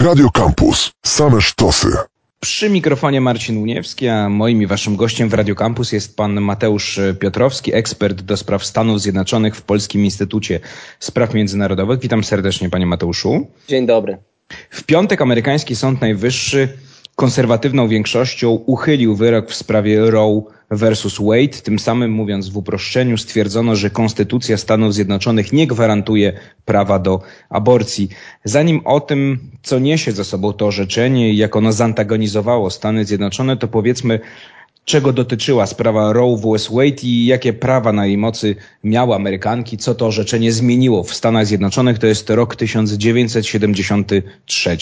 Radio Campus. Same sztosy. Przy mikrofonie Marcin Uniewski, a moim i waszym gościem w Radio Campus jest pan Mateusz Piotrowski, ekspert do spraw Stanów Zjednoczonych w Polskim Instytucie Spraw Międzynarodowych. Witam serdecznie panie Mateuszu. Dzień dobry. W piątek amerykański Sąd Najwyższy konserwatywną większością uchylił wyrok w sprawie Roe versus Wade. Tym samym, mówiąc w uproszczeniu, stwierdzono, że Konstytucja Stanów Zjednoczonych nie gwarantuje prawa do aborcji. Zanim o tym, co niesie ze sobą to orzeczenie i jak ono zantagonizowało Stany Zjednoczone, to powiedzmy, czego dotyczyła sprawa Roe vs. Wade i jakie prawa na jej mocy miały Amerykanki, co to orzeczenie zmieniło w Stanach Zjednoczonych. To jest rok 1973.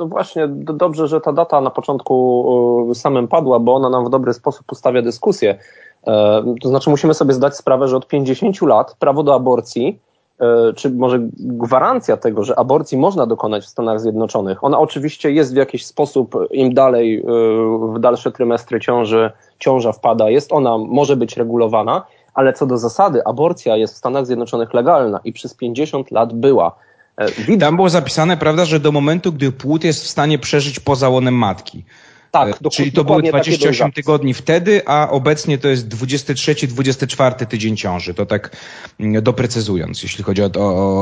To właśnie dobrze, że ta data na początku samym padła, bo ona nam w dobry sposób ustawia dyskusję. E, to znaczy musimy sobie zdać sprawę, że od 50 lat prawo do aborcji, e, czy może gwarancja tego, że aborcji można dokonać w Stanach Zjednoczonych, ona oczywiście jest w jakiś sposób, im dalej e, w dalsze trymestry ciąży, ciąża wpada, jest ona, może być regulowana, ale co do zasady, aborcja jest w Stanach Zjednoczonych legalna i przez 50 lat była. E, Tam było zapisane, prawda, że do momentu, gdy płód jest w stanie przeżyć poza łonem matki. Tak, e, Czyli to było 28 tygodni wtedy, a obecnie to jest 23-24 tydzień ciąży. To tak mm, doprecyzując, jeśli chodzi o to,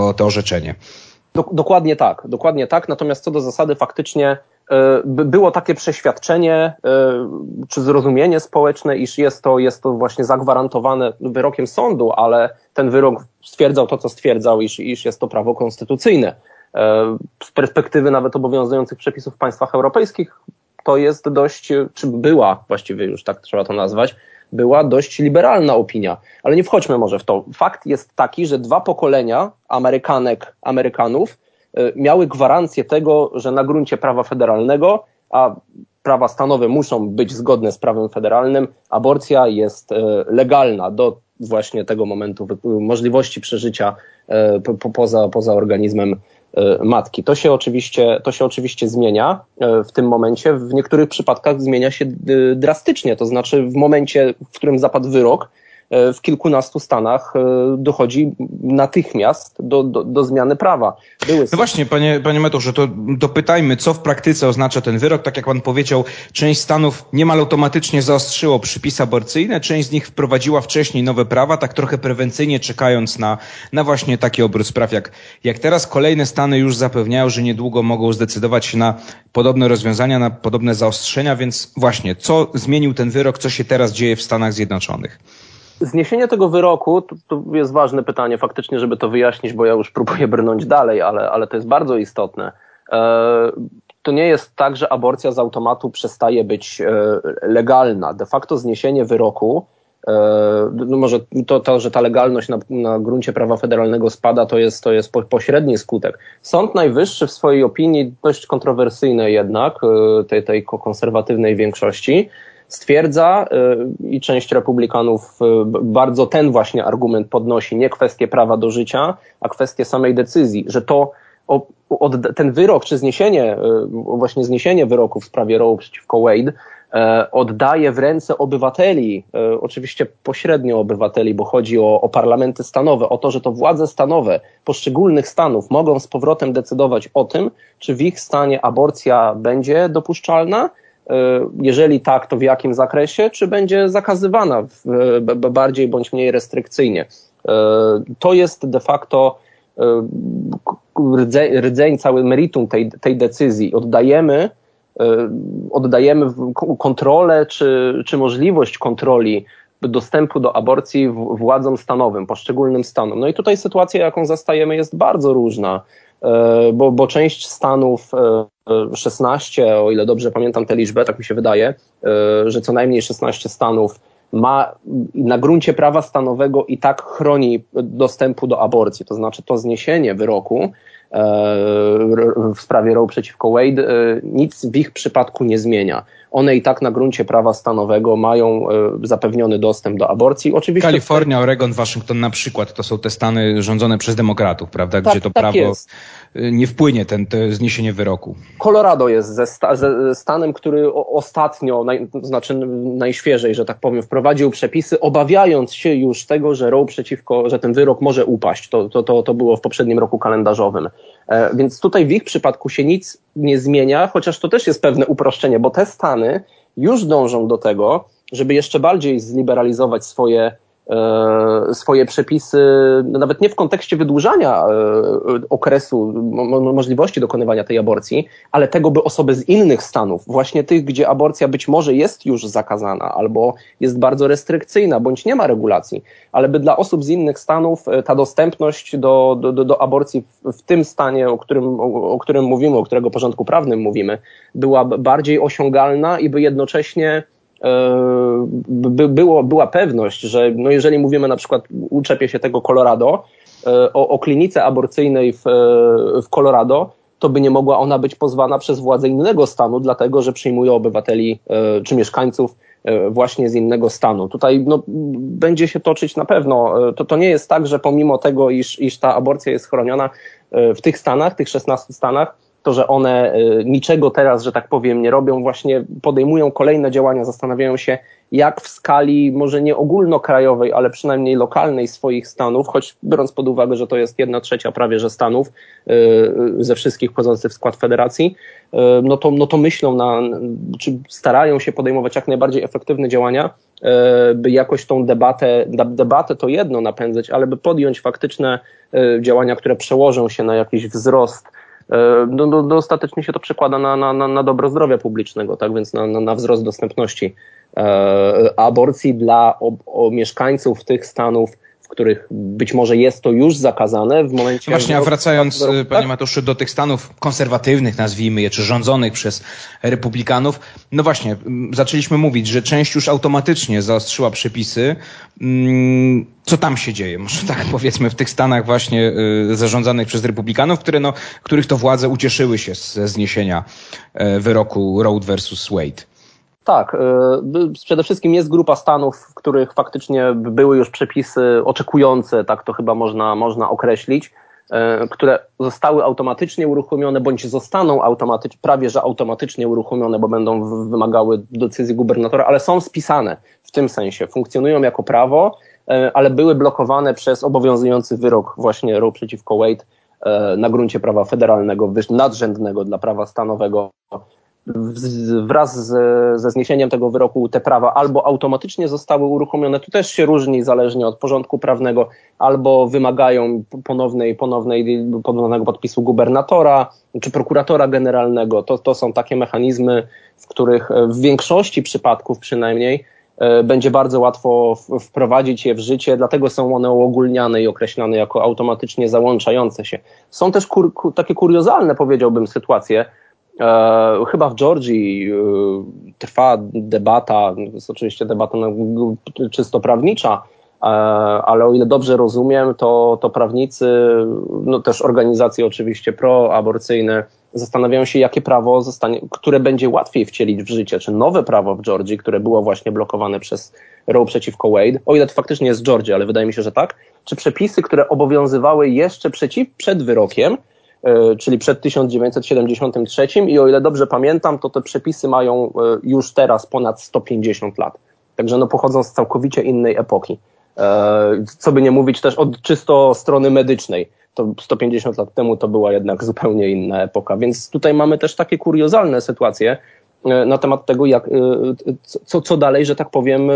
o to orzeczenie. Dokładnie tak, dokładnie tak. Natomiast co do zasady faktycznie było takie przeświadczenie e, czy zrozumienie społeczne, iż jest to, jest to właśnie zagwarantowane wyrokiem sądu, ale ten wyrok stwierdzał to, co stwierdzał, iż, iż jest to prawo konstytucyjne. E, z perspektywy nawet obowiązujących przepisów w państwach europejskich to jest dość, czy była właściwie już tak trzeba to nazwać, była dość liberalna opinia. Ale nie wchodźmy może w to. Fakt jest taki, że dwa pokolenia Amerykanek, Amerykanów e, miały gwarancję tego, że na gruncie prawa federalnego, a prawa stanowe muszą być zgodne z prawem federalnym, aborcja jest e, legalna do właśnie tego momentu możliwości przeżycia e, po, poza, poza organizmem E, matki. To się oczywiście, to się oczywiście zmienia e, w tym momencie. W niektórych przypadkach zmienia się drastycznie. To znaczy w momencie, w którym zapadł wyrok, E, w kilkunastu stanach e, dochodzi natychmiast do, do, do zmiany prawa. Były no właśnie, panie, panie Metuszu, to dopytajmy, co w praktyce oznacza ten wyrok. Tak jak pan powiedział, część stanów niemal automatycznie zaostrzyło przypisy aborcyjne, część z nich wprowadziła wcześniej nowe prawa, tak trochę prewencyjnie czekając na, na właśnie taki obrót spraw jak, jak teraz. Kolejne stany już zapewniają, że niedługo mogą zdecydować się na podobne rozwiązania, na podobne zaostrzenia, więc właśnie, co zmienił ten wyrok, co się teraz dzieje w Stanach Zjednoczonych? Zniesienie tego wyroku, to, to, jest ważne pytanie faktycznie, żeby to wyjaśnić, bo ja już próbuję brnąć dalej, ale, ale to jest bardzo istotne. E, to nie jest tak, że aborcja z automatu przestaje być e, legalna. De facto zniesienie wyroku, e, no może to, to, że ta legalność na, na gruncie prawa federalnego spada, to jest, to jest po, pośredni skutek. Sąd Najwyższy w swojej opinii, dość kontrowersyjnej jednak, tej, tej konserwatywnej większości, stwierdza y, i część republikanów y, bardzo ten właśnie argument podnosi, nie kwestię prawa do życia, a kwestię samej decyzji, że to ten wyrok, czy zniesienie, y, właśnie zniesienie wyroku w sprawie Roe przeciwko Wade oddaje w ręce obywateli, oczywiście pośrednio obywateli, bo chodzi o, o parlamenty stanowe, o to, że to władze stanowe poszczególnych stanów mogą z powrotem decydować o tym, czy w ich stanie aborcja będzie dopuszczalna, E, jeżeli tak, to w jakim zakresie, czy będzie zakazywana bardziej bądź mniej restrykcyjnie. E, to jest de facto e, rdzeń, rdzeń cały meritum tej, tej decyzji. Oddajemy, oddajemy kontrolę czy, czy możliwość kontroli dostępu do aborcji władzom stanowym, poszczególnym stanom. No i tutaj sytuacja, jaką zastajemy, jest bardzo różna. E, bo, bo część stanów, 16, e, o ile dobrze pamiętam tę liczbę, tak mi się wydaje, e, że co najmniej 16 stanów ma na gruncie prawa stanowego i tak chroni dostępu do aborcji. To znaczy to zniesienie wyroku w sprawie Roe przeciwko Wade nic w ich przypadku nie zmienia one i tak na gruncie prawa stanowego mają e, zapewniony dostęp do aborcji. Oczywiście Kalifornia, Oregon, Waszyngton na przykład to są te stany rządzone przez demokratów, prawda, gdzie tak, to tak prawo jest. E, nie wpłynie, ten, to zniesienie wyroku. Colorado jest ze, sta, ze stanem, który ostatnio, naj, znaczy najświeżej, że tak powiem, wprowadził przepisy, obawiając się już tego, że Roe przeciwko, że ten wyrok może upaść. To, to, to, to było w poprzednim roku kalendarzowym. E, więc tutaj w ich przypadku się nic nie zmienia, chociaż to też jest pewne uproszczenie, bo te stany już dążą do tego, żeby jeszcze bardziej zliberalizować swoje swoje przepisy, nawet nie w kontekście wydłużania e, okresu, możliwości dokonywania tej aborcji, ale tego, by osoby z innych stanów, właśnie tych, gdzie aborcja być może jest już zakazana, albo jest bardzo restrykcyjna, bądź nie ma regulacji, ale by dla osób z innych stanów e, ta dostępność do, do, do aborcji w, tym stanie, o którym, o którym mówimy, o którego porządku prawnym mówimy, była bardziej osiągalna i by jednocześnie by było, była pewność, że no jeżeli mówimy na przykład, uczepię się tego Colorado, e, o, o klinice aborcyjnej w, w Colorado, to by nie mogła ona być pozwana przez władze innego stanu, dlatego że przyjmuje obywateli e, czy mieszkańców e, właśnie z innego stanu. Tutaj no, będzie się toczyć na pewno. To, to nie jest tak, że pomimo tego, iż, iż ta aborcja jest chroniona w tych stanach, tych 16 stanach, to, że one y, niczego teraz, że tak powiem, nie robią, właśnie podejmują kolejne działania, zastanawiają się, jak w skali może nie ogólnokrajowej, ale przynajmniej lokalnej swoich stanów, choć biorąc pod uwagę, że to jest jedna trzecia prawie że stanów y, y, ze wszystkich wchodzących w skład federacji, no to, no to myślą, na, czy starają się podejmować jak najbardziej efektywne działania, by jakoś tą debatę, debatę to jedno napędzać, ale by podjąć faktyczne działania, które przełożą się na jakiś wzrost no, no, no, ostatecznie się to przekłada na, na, na, na dobro zdrowia publicznego, tak? Więc na, na, na wzrost dostępności e, aborcji dla o mieszkańców tych stanów, w których być może jest to już zakazane w momencie... Właśnie, a wracając, tak? panie Matuszu, do tych stanów konserwatywnych, nazwijmy je, czy rządzonych przez republikanów, no właśnie, zaczęliśmy mówić, że część już automatycznie zaostrzyła przepisy. Mm, co tam się dzieje? Może tak powiedzmy w tych stanach właśnie y, zarządzanych przez republikanów, które, no, których to władze ucieszyły się ze zniesienia e, wyroku Road versus Wade. Tak, y, przede wszystkim jest grupa stanów, w których faktycznie były już przepisy oczekujące, tak to chyba można, można określić, y, które zostały automatycznie uruchomione, bądź zostaną prawie że automatycznie uruchomione, bo będą wymagały decyzji gubernatora, ale są spisane w tym sensie, funkcjonują jako prawo, y, ale były blokowane przez obowiązujący wyrok właśnie Roe przeciwko Wade na gruncie prawa federalnego, nadrzędnego dla prawa stanowego wraz ze zniesieniem tego wyroku te prawa albo automatycznie zostały uruchomione, to też się różni zależnie od porządku prawnego, albo wymagają ponownej, ponownej, ponownego podpisu gubernatora czy prokuratora generalnego. To, to są takie mechanizmy, w których w większości przypadków przynajmniej e, będzie bardzo łatwo wprowadzić je w życie, dlatego są one uogólniane i określane jako automatycznie załączające się. Są też kur, takie kuriozalne, powiedziałbym, sytuacje, E, chyba w Georgii e, trwa debata, jest oczywiście debata czysto prawnicza, e, ale o ile dobrze rozumiem, to, to prawnicy, no też organizacje oczywiście proaborcyjne zastanawiają się, jakie prawo zostanie, które będzie łatwiej wcielić w życie, czy nowe prawo w Georgii, które było właśnie blokowane przez Roe przeciwko Wade, o ile to faktycznie jest Georgia, ale wydaje mi się, że tak, czy przepisy, które obowiązywały jeszcze przeciw, przed wyrokiem, czyli przed 1973 i o ile dobrze pamiętam, to te przepisy mają e, już teraz ponad 150 lat. Także no pochodzą z całkowicie innej epoki. E, co by nie mówić też od czysto strony medycznej. To 150 lat temu to była jednak zupełnie inna epoka. Więc tutaj mamy też takie kuriozalne sytuacje na temat tego, jak, co, co dalej, że tak powiem,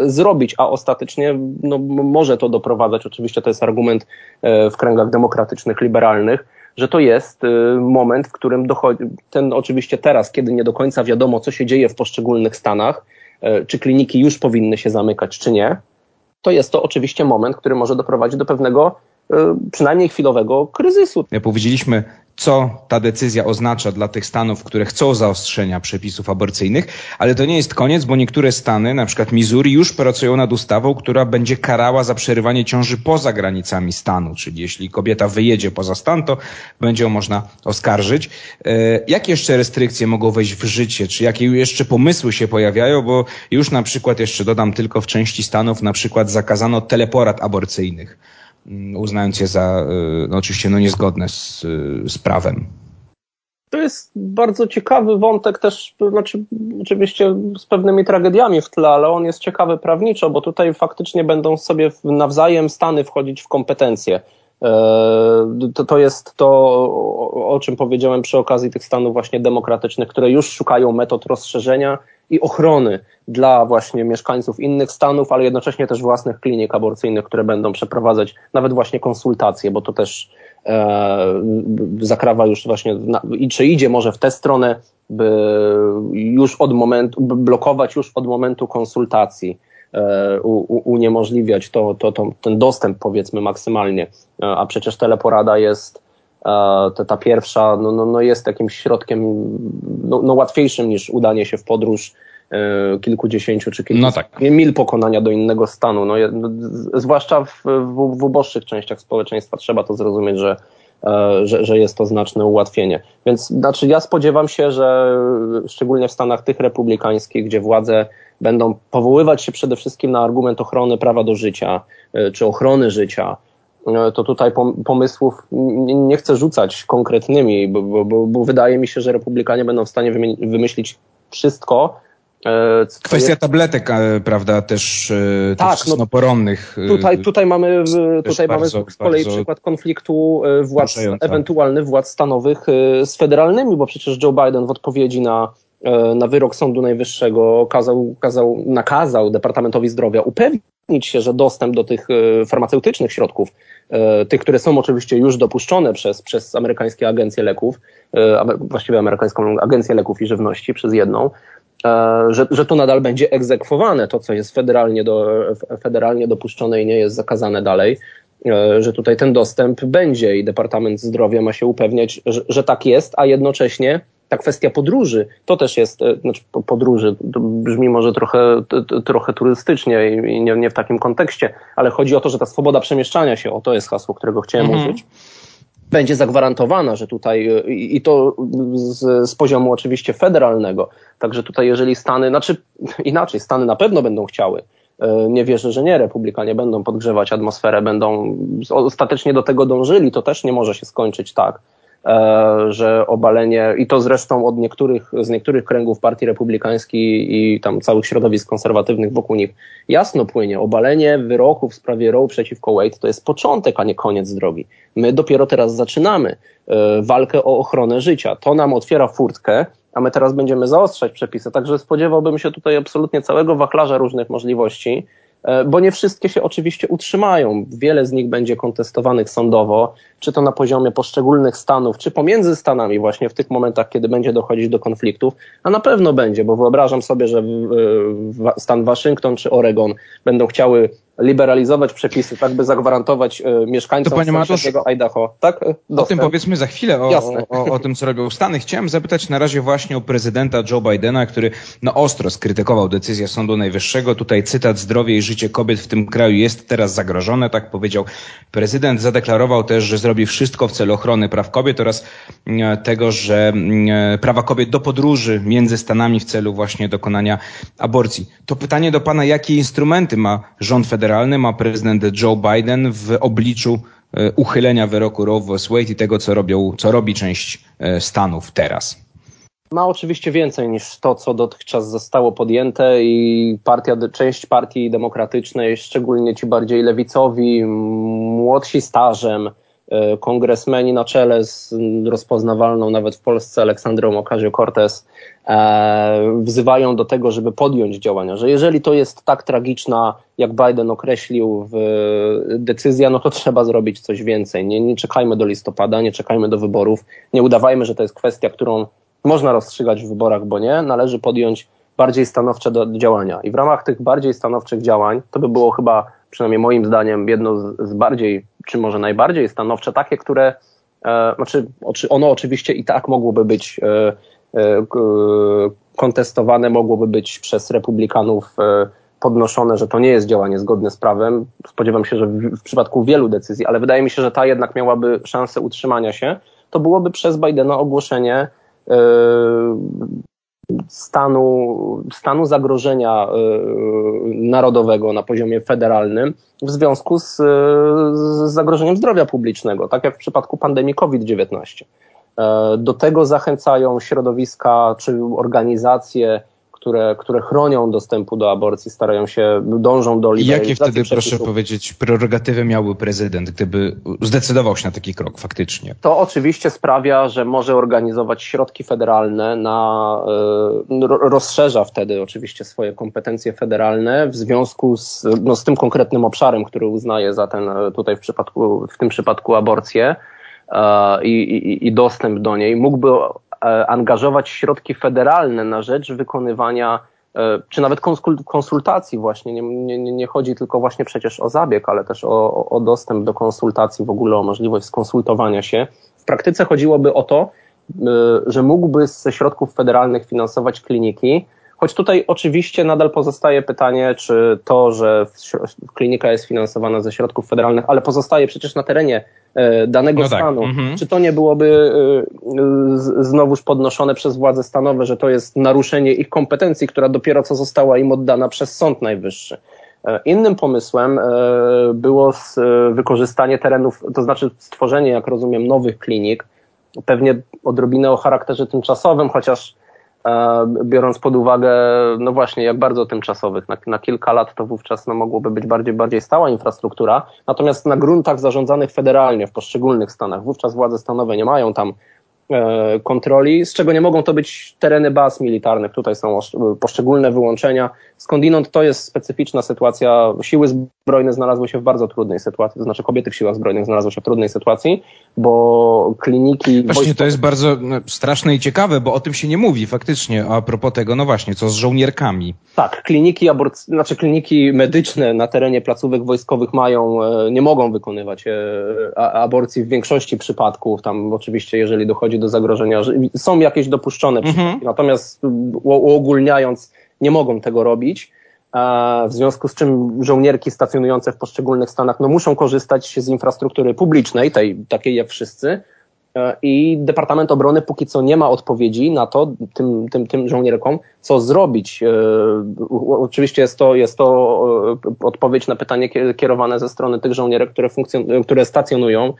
zrobić, a ostatecznie no, może to doprowadzać, oczywiście to jest argument w kręgach demokratycznych, liberalnych, że to jest y, moment, w którym dochodzi, ten oczywiście teraz, kiedy nie do końca wiadomo, co się dzieje w poszczególnych stanach, y, czy kliniki już powinny się zamykać, czy nie, to jest to oczywiście moment, który może doprowadzić do pewnego y, przynajmniej chwilowego kryzysu. Powiedzieliśmy co ta decyzja oznacza dla tych stanów, które chcą zaostrzenia przepisów aborcyjnych, ale to nie jest koniec, bo niektóre stany, na przykład Missouri, już pracują nad ustawą, która będzie karała za przerywanie ciąży poza granicami stanu, czyli jeśli kobieta wyjedzie poza stan, to będzie ją można oskarżyć. E, jakie jeszcze restrykcje mogą wejść w życie, czy jakie jeszcze pomysły się pojawiają, bo już na przykład, jeszcze dodam tylko w części stanów, na przykład zakazano teleporad aborcyjnych. Mm, uznając je za y, no oczywiście no niezgodne z, z prawem. To jest bardzo ciekawy wątek też, znaczy oczywiście z pewnymi tragediami w tle, ale on jest ciekawy prawniczo, bo tutaj faktycznie będą sobie nawzajem stany wchodzić w kompetencje. To, to jest to, o czym powiedziałem przy okazji tych stanów właśnie demokratycznych, które już szukają metod rozszerzenia i ochrony dla właśnie mieszkańców innych stanów, ale jednocześnie też własnych klinik aborcyjnych, które będą przeprowadzać nawet właśnie konsultacje, bo to też e, zakrawa już właśnie, na, i czy idzie może w tę stronę, by już od momentu, blokować już od momentu konsultacji, e, uniemożliwiać to, to, to, ten dostęp powiedzmy maksymalnie, e, a przecież teleporada jest ta, ta pierwsza no, no, no jest jakimś środkiem no, no łatwiejszym niż udanie się w podróż e, kilkudziesięciu czy kilku no tak. mil pokonania do innego stanu. No, zwłaszcza w, w, w uboższych częściach społeczeństwa trzeba to zrozumieć, że, e, że, że jest to znaczne ułatwienie. Więc znaczy ja spodziewam się, że szczególnie w Stanach tych republikańskich, gdzie władze będą powoływać się przede wszystkim na argument ochrony prawa do życia, e, czy ochrony życia, E, to tutaj pomysłów nie chcę rzucać konkretnymi, bo, bo, bo wydaje mi się, że republikanie będą w stanie wymyślić wszystko, e, Kwestia jest... tabletek, prawda, też tak, tych no, Tutaj, tutaj mamy, tutaj bardzo, mamy z kolei przykład konfliktu władz, ewentualnych władz stanowych z federalnymi, bo przecież Joe Biden w odpowiedzi na, na wyrok Sądu Najwyższego kazał, kazał, nakazał Departamentowi Zdrowia upewnić się, że dostęp do tych farmaceutycznych środków E, tych, które są oczywiście już dopuszczone przez, przez amerykańskie agencje leków, e, właściwie amerykańską agencję leków i żywności przez jedną, e, że, że to nadal będzie egzekwowane, to co jest federalnie, do, federalnie dopuszczone i nie jest zakazane dalej, że tutaj ten dostęp będzie i Departament Zdrowia ma się upewniać, że, że tak jest, a jednocześnie ta kwestia podróży, to też jest, e, znaczy podróży, brzmi może trochę, trochę turystycznie i nie, nie, w takim kontekście, ale chodzi o to, że ta swoboda przemieszczania się, o to jest hasło, którego chciałem mhm. użyć, będzie zagwarantowana, że tutaj e, i to z, z, poziomu oczywiście federalnego, także tutaj jeżeli Stany, znaczy inaczej, Stany na pewno będą chciały, e, nie wierzę, że nie, republikanie będą podgrzewać atmosferę, będą ostatecznie do tego dążyli, to też nie może się skończyć tak, że obalenie, i to zresztą od niektórych, z niektórych kręgów partii republikańskiej i tam całych środowisk konserwatywnych wokół nich jasno płynie, obalenie wyroku w sprawie Roe przeciwko Wade to jest początek, a nie koniec drogi. My dopiero teraz zaczynamy e, walkę o ochronę życia. To nam otwiera furtkę, a my teraz będziemy zaostrzać przepisy. Także spodziewałbym się tutaj absolutnie całego wachlarza różnych możliwości. E, bo nie wszystkie się oczywiście utrzymają. Wiele z nich będzie kontestowanych sądowo, czy to na poziomie poszczególnych stanów, czy pomiędzy stanami, właśnie w tych momentach, kiedy będzie dochodzić do konfliktów, a na pewno będzie, bo wyobrażam sobie, że stan Waszyngton czy Oregon będą chciały liberalizować przepisy, tak by zagwarantować y, mieszkańcom to, panie Matusz, Idaho. Tak? Dostęp. O tym powiedzmy za chwilę, o, o, o, o, tym, co robią Stany. Chciałem zapytać na razie właśnie o prezydenta Joe Bidena, który no, ostro skrytykował decyzję Sądu Najwyższego. Tutaj cytat, zdrowie i życie kobiet w tym kraju jest teraz zagrożone, tak powiedział prezydent. Zadeklarował też, że zrobi wszystko w celu ochrony praw kobiet oraz e, tego, że e, prawa kobiet do podróży między Stanami w celu właśnie dokonania aborcji. To pytanie do pana, jakie instrumenty ma rząd federalny, ma prezydent Joe Biden w obliczu e, uchylenia wyroku Roe vs. Wade i tego, co, robią, co robi część Stanów teraz? Ma oczywiście więcej niż to, co dotychczas zostało podjęte i partia, część partii demokratycznej, szczególnie ci bardziej lewicowi, młodsi stażem, E, kongresmeni na czele z rozpoznawalną nawet w Polsce Aleksandrą Ocasio-Cortez e, wzywają do tego, żeby podjąć działania, że jeżeli to jest tak tragiczna, jak Biden określił w decyzja, no to trzeba zrobić coś więcej. Nie, nie czekajmy do listopada, nie czekajmy do wyborów, nie udawajmy, że to jest kwestia, którą można rozstrzygać w wyborach, bo nie, należy podjąć bardziej stanowcze działania. I w ramach tych bardziej stanowczych działań, to by było chyba, przynajmniej moim zdaniem, jedno z, bardziej czy może najbardziej stanowcze, takie, które, e, znaczy ono oczywiście i tak mogłoby być e, e, kontestowane, mogłoby być przez republikanów podnoszone, że to nie jest działanie zgodne z prawem. Spodziewam się, że w, przypadku wielu decyzji, ale wydaje mi się, że ta jednak miałaby szansę utrzymania się, to byłoby przez Bidena ogłoszenie stanu, stanu zagrożenia e, narodowego na poziomie federalnym w związku z, z zagrożeniem zdrowia publicznego, tak jak w przypadku pandemii COVID-19. E, do tego zachęcają środowiska czy organizacje, które, które chronią dostępu do aborcji, starają się, dążą do liberalizacji Jakie wtedy, przepisów. proszę powiedzieć, prerogatywy miałby prezydent, gdyby zdecydował się na taki krok faktycznie? To oczywiście sprawia, że może organizować środki federalne na, y, rozszerza wtedy oczywiście swoje kompetencje federalne w związku z, no, z tym konkretnym obszarem, który uznaje za ten tutaj w przypadku, w tym przypadku aborcję i, i, i dostęp do niej. Mógłby E, angażować środki federalne na rzecz wykonywania e, czy nawet konsultacji właśnie. Nie, nie, nie, chodzi tylko właśnie przecież o zabieg, ale też o, o dostęp do konsultacji, w ogóle o możliwość skonsultowania się. W praktyce chodziłoby o to, e, że mógłby ze środków federalnych finansować kliniki, choć tutaj oczywiście nadal pozostaje pytanie, czy to, że klinika jest finansowana ze środków federalnych, ale pozostaje przecież na terenie E, danego no tak. stanu. Mhm. Czy to nie byłoby e, znowuż podnoszone przez władze stanowe, że to jest naruszenie ich kompetencji, która dopiero co została im oddana przez Sąd Najwyższy? E, innym pomysłem było wykorzystanie terenów, to znaczy stworzenie, jak rozumiem, nowych klinik, pewnie odrobinę o charakterze tymczasowym, chociaż biorąc pod uwagę, no właśnie, jak bardzo tymczasowych. Na, na, kilka lat to wówczas no, mogłoby być bardziej, bardziej stała infrastruktura, natomiast na gruntach zarządzanych federalnie w poszczególnych stanach, wówczas władze stanowe nie mają tam E, kontroli, z czego nie mogą to być tereny baz militarnych. Tutaj są poszczególne wyłączenia. Skądinąd to jest specyficzna sytuacja. Siły zbrojne znalazły się w bardzo trudnej sytuacji, to znaczy kobiety w siłach zbrojnych znalazły się w trudnej sytuacji, bo kliniki... Właśnie, to jest bardzo no, straszne i ciekawe, bo o tym się nie mówi faktycznie. A propos tego, no właśnie, co z żołnierkami? Tak, kliniki, abort... znaczy kliniki medyczne na terenie placówek wojskowych mają, e, nie mogą wykonywać e, aborcji w większości przypadków. Tam oczywiście, jeżeli dochodzi do zagrożenia, że są jakieś dopuszczone mhm. natomiast uogólniając nie mogą tego robić. W związku z czym żołnierki stacjonujące w poszczególnych stanach no, muszą korzystać z infrastruktury publicznej, tej takiej jak wszyscy, E, I Departament Obrony póki co nie ma odpowiedzi na to, tym, tym, tym żołnierkom, co zrobić. E, oczywiście jest to, jest to e, odpowiedź na pytanie kierowane ze strony tych żołnierek, które, funkcjon- które stacjonują,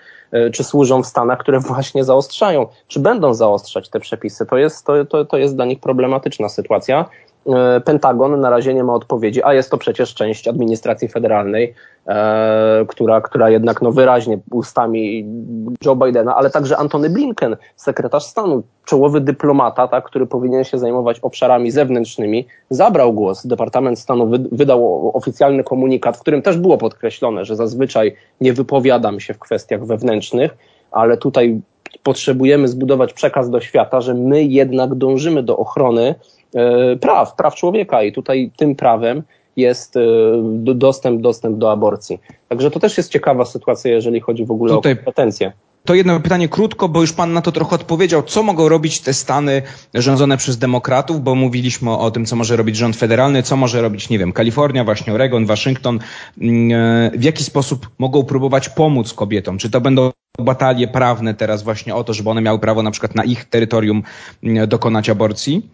czy służą w Stanach, które właśnie zaostrzają, czy będą zaostrzać te przepisy. To jest, to, to, to jest dla nich problematyczna sytuacja. E, Pentagon na razie nie ma odpowiedzi, a jest to przecież część administracji federalnej, e, która, która jednak no wyraźnie ustami Joe Bidena, ale także Antony Blinken, sekretarz stanu, czołowy dyplomata, tak, który powinien się zajmować obszarami zewnętrznymi, zabrał głos. Departament Stanu wy, wydał oficjalny komunikat, w którym też było podkreślone, że zazwyczaj nie wypowiadam się w kwestiach wewnętrznych, ale tutaj potrzebujemy zbudować przekaz do świata, że my jednak dążymy do ochrony praw, praw człowieka i tutaj tym prawem jest e, dostęp, dostęp do aborcji. Także to też jest ciekawa sytuacja, jeżeli chodzi w ogóle tutaj... o kompetencje. To jedno pytanie krótko, bo już Pan na to trochę odpowiedział. Co mogą robić te Stany rządzone przez demokratów? Bo mówiliśmy o tym, co może robić rząd federalny, co może robić, nie wiem, Kalifornia, właśnie Oregon, Waszyngton. Mm, e, w jaki sposób mogą próbować pomóc kobietom? Czy to będą batalie prawne teraz właśnie o to, żeby one miały prawo na przykład na ich terytorium mm, dokonać aborcji?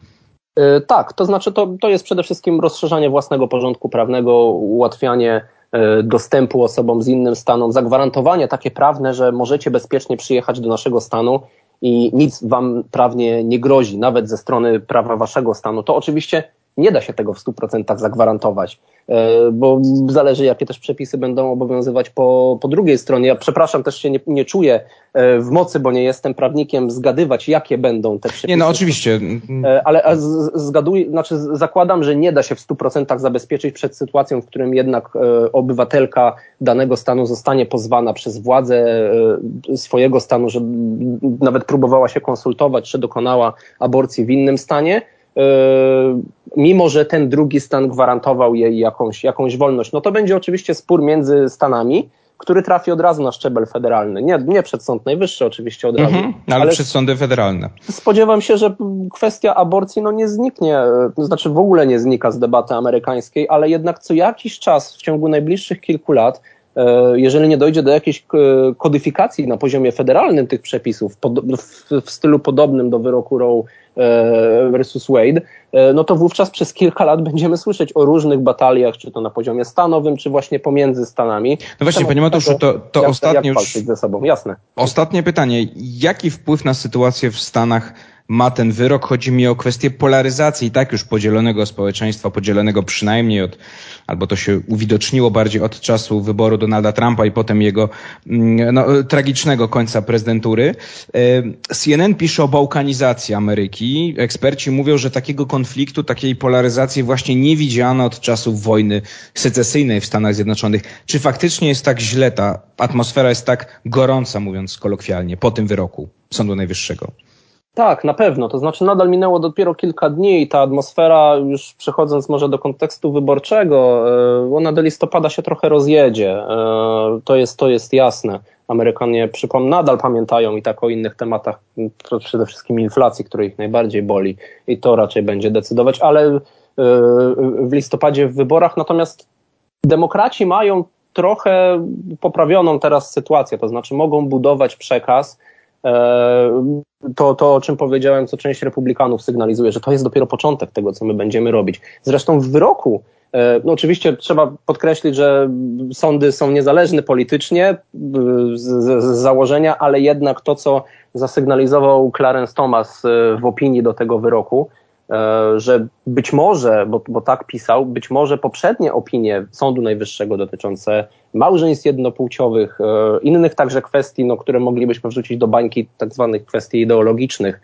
E, tak, to znaczy to, to jest przede wszystkim rozszerzanie własnego porządku prawnego, ułatwianie e, dostępu osobom z innym stanom, zagwarantowanie takie prawne, że możecie bezpiecznie przyjechać do naszego stanu i nic wam prawnie nie grozi, nawet ze strony prawa waszego stanu. To oczywiście nie da się tego w 100% zagwarantować, e, bo zależy, jakie też przepisy będą obowiązywać po, po drugiej stronie. Ja przepraszam, też się nie, nie czuję e, w mocy, bo nie jestem prawnikiem, zgadywać, jakie będą te przepisy. Nie, no oczywiście. E, ale zgaduję, znaczy zakładam, że nie da się w 100% zabezpieczyć przed sytuacją, w którym jednak obywatelka danego stanu zostanie pozwana przez władze swojego stanu, że nawet próbowała się konsultować, czy dokonała aborcji w innym stanie mimo że ten drugi stan gwarantował jej jakąś, jakąś wolność. No to będzie oczywiście spór między stanami, który trafi od razu na szczebel federalny. Nie, nie przed Sąd Najwyższy oczywiście od razu. Mhm, ale, ale, przed sądy federalne. Spodziewam się, że kwestia aborcji no nie zniknie, to znaczy w ogóle nie znika z debaty amerykańskiej, ale jednak co jakiś czas w ciągu najbliższych kilku lat E, jeżeli nie dojdzie do jakiejś e, kodyfikacji na poziomie federalnym tych przepisów w stylu podobnym do wyroku Roe e, versus Wade, no to wówczas przez kilka lat będziemy słyszeć o różnych bataliach, czy to na poziomie stanowym, czy właśnie pomiędzy stanami. No właśnie, panie Mateuszu, to, to jak, ostatnie jak już... ze sobą, jasne. Ostatnie pytanie. Jaki wpływ na sytuację w Stanach ma ten wyrok. Chodzi mi o kwestię polaryzacji, tak już podzielonego społeczeństwa, podzielonego przynajmniej od, albo to się uwidoczniło bardziej od czasu wyboru Donalda Trumpa i potem jego mm, no, tragicznego końca prezydentury. E, CNN pisze o bałkanizacji Ameryki. Eksperci mówią, że takiego konfliktu, takiej polaryzacji właśnie nie widziano od czasów wojny secesyjnej w Stanach Zjednoczonych. Czy faktycznie jest tak źle, ta atmosfera jest tak gorąca, mówiąc kolokwialnie, po tym wyroku Sądu Najwyższego? Tak, na pewno. To znaczy, nadal minęło dopiero kilka dni i ta atmosfera, już przechodząc może do kontekstu wyborczego, e, ona do listopada się trochę rozjedzie. E, to jest, to jest jasne. Amerykanie przypom nadal pamiętają i tak o innych tematach, przede wszystkim inflacji, która ich najbardziej boli i to raczej będzie decydować, ale e, w listopadzie w wyborach natomiast demokraci mają trochę poprawioną teraz sytuację, to znaczy mogą budować przekaz, to, to, o czym powiedziałem, co część republikanów sygnalizuje, że to jest dopiero początek tego, co my będziemy robić. Zresztą w wyroku, e, no oczywiście trzeba podkreślić, że sądy są niezależne politycznie e, z, z, z założenia, ale jednak to, co zasygnalizował Clarence Thomas w opinii do tego wyroku, E, że być może, bo, bo tak pisał, być może poprzednie opinie Sądu Najwyższego dotyczące małżeństw jednopłciowych, e, innych także kwestii, no, które moglibyśmy wrzucić do bańki tak zwanych kwestii ideologicznych,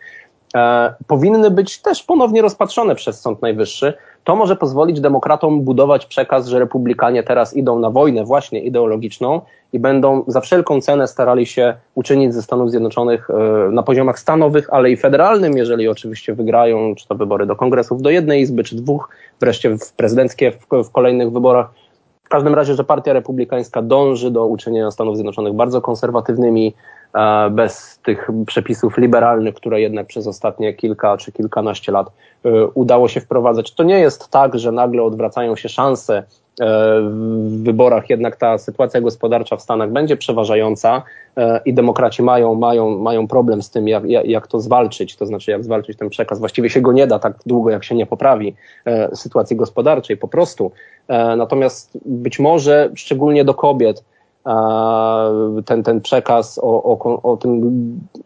e, powinny być też ponownie rozpatrzone przez Sąd Najwyższy. To może pozwolić demokratom budować przekaz, że republikanie teraz idą na wojnę właśnie ideologiczną i będą za wszelką cenę starali się uczynić ze Stanów Zjednoczonych e, na poziomach stanowych, ale i federalnym, jeżeli oczywiście wygrają, czy to wybory do kongresów do jednej izby, czy dwóch, wreszcie w prezydenckie w, w kolejnych wyborach. Każdym razie, że partia republikańska dąży do uczynienia Stanów Zjednoczonych bardzo konserwatywnymi, e, bez tych przepisów liberalnych, które jednak przez ostatnie kilka czy kilkanaście lat e, udało się wprowadzać. To nie jest tak, że nagle odwracają się szanse w wyborach jednak ta sytuacja gospodarcza w Stanach będzie przeważająca e, i demokraci mają, mają, mają problem z tym, jak, jak to zwalczyć, to znaczy jak zwalczyć ten przekaz. Właściwie się go nie da tak długo, jak się nie poprawi e, sytuacji gospodarczej po prostu. Natomiast być może szczególnie do kobiet ten, ten przekaz o, o, o tym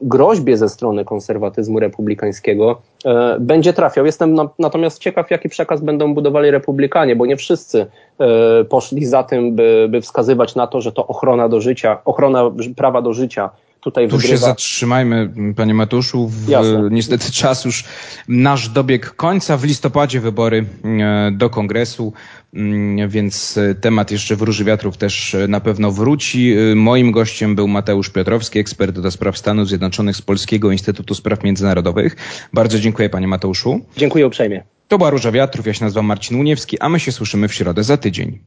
groźbie ze strony konserwatyzmu republikańskiego e, będzie trafiał. Jestem na, natomiast ciekaw, jaki przekaz będą budowali republikanie, bo nie wszyscy e, poszli za tym, by, by wskazywać na to, że to ochrona do życia, ochrona prawa do życia tutaj tu wygrywa. się zatrzymajmy, panie Matuszu. W, niestety czas już nasz dobieg końca. W listopadzie wybory e, do kongresu, mm, więc e, temat jeszcze w Róży Wiatrów też e, na pewno wróci. Moim gościem był Mateusz Piotrowski, ekspert do spraw Stanów Zjednoczonych z Polskiego Instytutu Spraw Międzynarodowych. Bardzo dziękuję panie Mateuszu. Dziękuję uprzejmie. To była Róża Wiatrów, ja się nazywam Marcin Uniewski, a my się słyszymy w środę za tydzień.